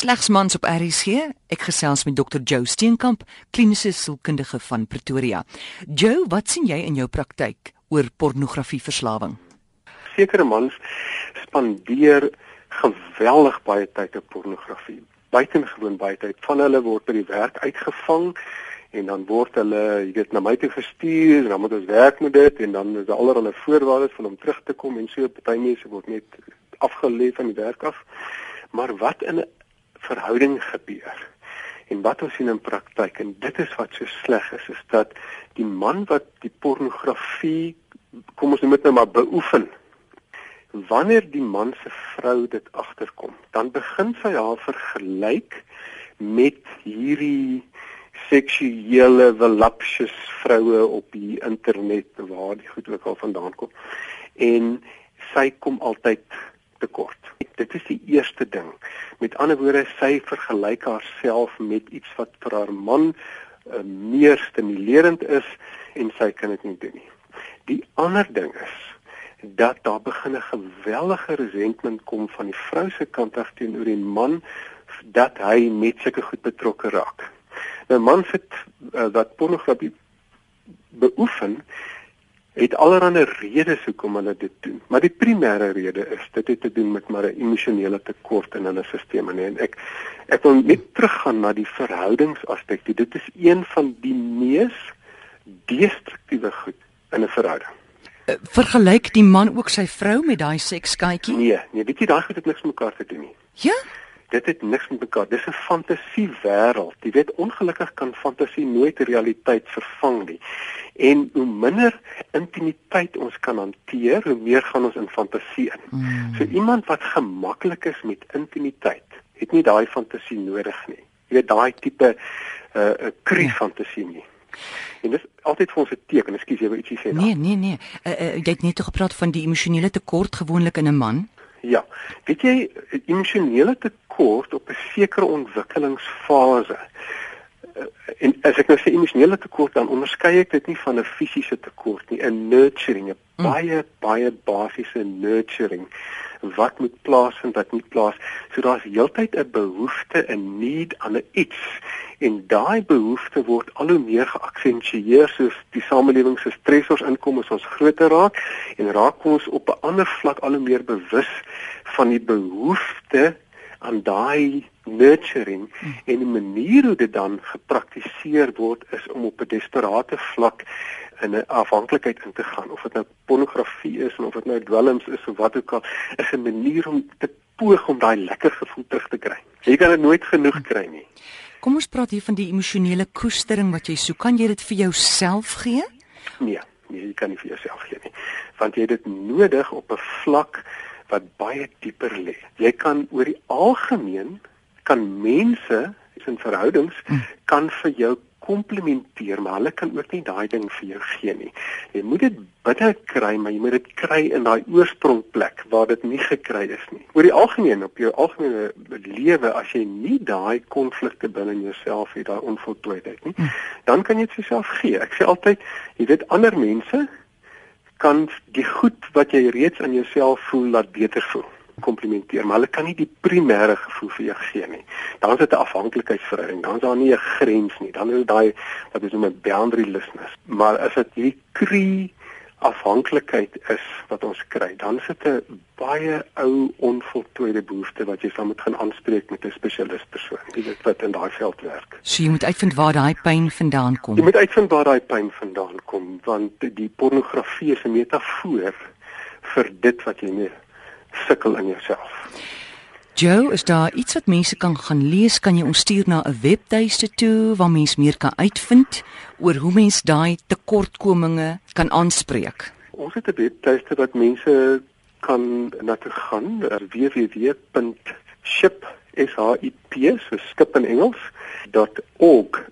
Slegs mans op RSG. Ek gesels met Dr. Joe Steenkamp, kliniese sielkundige van Pretoria. Joe, wat sien jy in jou praktyk oor pornografieverslawing? Sekere mans spandeer geweldig baie tyd op pornografie. Buitengewoon baie tyd. Van hulle word by die werk uitgevang en dan word hulle, jy weet, na my toe gestuur en dan moet ons werk met dit en dan is daar allerlei voorwaardes van om terug te kom en so party mense word net afgelê van die werk af. Maar wat in 'n verhouding gebeur. En wat ons sien in praktyk en dit is wat so sleg is, is dat die man wat die pornografie kom ons noem dit nou maar beoefen. Wanneer die man se vrou dit agterkom, dan begin sy haar vergelyk met hierdie seksuele voluptuous vroue op die internet waar die goed ook al vandaan kom. En sy kom altyd tekort. Dit is die eerste ding. Met ander woorde, sy vergelyk haarself met iets wat vir haar man uh, meer stimulerend is en sy kan dit nie doen nie. Die ander ding is dat daar begin 'n geweldige resentment kom van die vrou se kant af teenoor die man dat hy met sulke goed betrokke raak. Nou man sit uh, wat pornografie beoefen het allerlei redes hoekom hulle dit doen. Maar die primêre rede is dit het te doen met maar 'n emosionele tekort in hulle stelsel en ek ek wil net teruggaan na die verhoudingsaspek. Dit is een van die mees destruktiewe goed in 'n verhouding. Eh, vergelyk die man ook sy vrou met daai sekskaatjie? Nee, nee, weet jy daai goed het niks met mekaar te doen nie. Ja? Dit het niks met mekaar. Dis 'n fantasiewêreld. Jy weet ongelukkig kan fantasie nooit realiteit vervang nie. En hoe minder intimiteit ons kan hanteer, hoe meer gaan ons in fantasie in. Mm. So iemand wat gemaklik is met intimiteit, het nie daai fantasie nodig nie. Jy weet daai tipe 'n uh, 'n kru ja. fantasie nie. En dis altyd vir ons 'n teken. Ekskuus, jy wou ietsie sê. Nee, nee, nee. Uh, uh, jy het net gepraat van die emosionele tekort gewoonlik in 'n man. Ja. Weet jy, emosionele tekort op 'n sekere ontwikkelingsfase. Eh, en as ek nou sê emosionele tekort dan onderskei ek dit nie van 'n fisiese tekort nie, 'n nurturing, 'n mm. baie baie basiese nurturing wat moet plaasvind wat nie plaas. So daar's heeltyd 'n behoefte, 'n need aan 'n iets en daai behoefte word al hoe meer geaksentueer soos die samelewing se stressors inkom as ons groter raak en raak ons op 'n ander vlak al hoe meer bewus van die behoefte aan daai nurturing hmm. en die manier hoe dit dan gepraktiseer word is om op 'n desperate vlak in 'n afhanklikheid in te gaan of dit nou pornografie is of dit nou dwelms is of wat ook al is 'n manier om te poog om daai lekker gevoel terug te kry. Jy kan dit nooit genoeg kry nie. Kom ons praat hier van die emosionele koestering wat jy soek. Kan jy dit vir jouself gee? Nee, nee, jy kan nie vir jouself gee nie. Want jy het dit nodig op 'n vlak wat baie dieper lê. Jy kan oor die algemeen kan mense in verhoudings hmm. kan vir jou komplementeer, maar hulle kan ook nie daai ding vir jou gee nie. Jy moet dit binne kry, maar jy moet dit kry in daai oorsprongplek waar dit nie gekry is nie. Oor die algemeen op jou algemene lewe as jy nie daai konflikte binne in jouself het, daai onvoltooidheid nie, dan kan jy dit jouself gee. Ek sê altyd, jy weet ander mense kan die goed wat jy reeds aan jouself voel laat beter voel komplementeer maar hulle kan nie die primêre gevoel vir jou gee nie dan is dit 'n afhanklikheidsverhouding dan is daar nie 'n grens nie dan is dit daai wat ons noem 'n boundarylessness maar as dit hierdie kree afhanklikheid is wat ons kry, dan sit 'n baie ou onvoltooide behoefte wat jy van moet gaan aanspreek met 'n spesialist persoon, die weet wat in daai veld werk. So jy moet uitvind waar daai pyn vandaan kom. Jy moet uitvind waar daai pyn vandaan kom, want die pornografie is 'n metafoor vir dit wat jy mee sukkel in jouself. Joe, is daar iets wat mense kan gaan lees? Kan jy ons stuur na 'n webtuiste toe waar mense meer kan uitvind oor hoe mense daai tekortkominge kan aanspreek? Ons het 'n webtuiste wat mense kan na toe gaan, www.ship is h i p so skip in Engels .org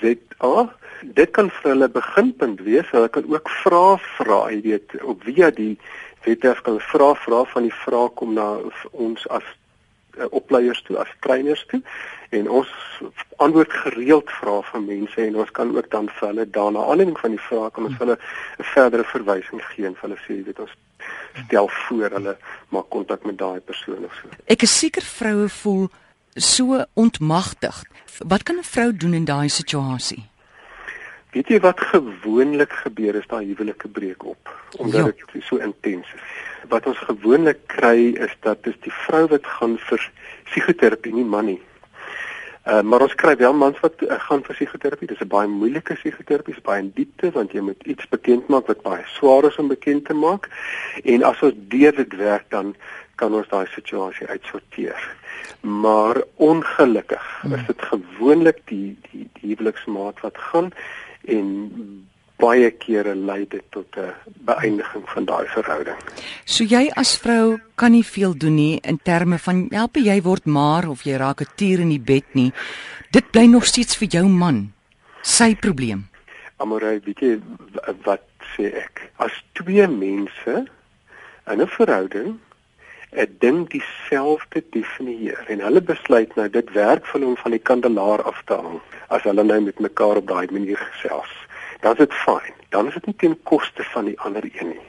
.za Dit kan vir hulle beginpunt wees. Hulle kan ook vra vra, jy weet, op via die wetwerf kan vra vra van die vraag kom na ons as uh, opleiers toe as trainers toe en ons antwoord gereeld vrae van mense en ons kan ook dan vir hulle daarna aanleiding van die vrae kan ons vir hulle 'n verdere verwysing gee en vir hulle sê weet ons stel voor hulle maak kontak met daai persoon of so. Ek is seker vroue voel so ontmagtig. Wat kan 'n vrou doen in daai situasie? Weet jy wat gewoonlik gebeur is daai huwelike breek op omdat ja. dit so intens is. Wat ons gewoonlik kry is dat dis die vrou wat gaan vir psigoterapie, nie man nie. Uh, maar ons kry wel mans wat uh, gaan vir psigoterapie. Dis 'n baie moeilike psigoterapie, is baie in diepte want jy moet iets bekend maak wat baie swaar is om bekend te maak. En as ons deur dit werk dan kan ons daai situasie uitsorteer. Maar ongelukkig hmm. is dit gewoonlik die die die huweliksmaat wat gaan en baie kere lei dit tot 'n beëindiging van daai verhouding. So jy as vrou kan nie veel doen nie in terme van help jy word maar of jy raak 'n tier in die bed nie. Dit bly nog steeds vir jou man sy probleem. Amorey, weet jy wat sê ek? As twee mense in 'n verhouding 'n ding dieselfde definieer en hulle besluit nou dit werk vir hom van die kandelaar af te hang as hulle nou met mekaar op daai manier gesels dan is dit fyn. Dan is dit nie ten koste van die ander een nie.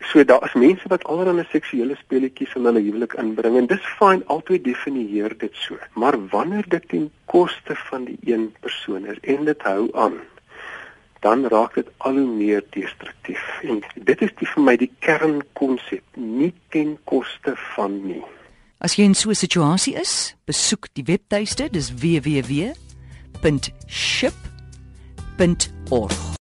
So daar is mense wat allerlei seksuele speletjies in hulle huwelik inbring en dis fyn, altyd definieer dit so. Maar wanneer dit ten koste van die een persoon is en dit hou aan, dan raak dit al hoe meer destruktief. En dit is die vir my die kernkonsep, nie ten koste van nie. As jy in so 'n situasie is, besoek die webtuiste, dis www.ship www.org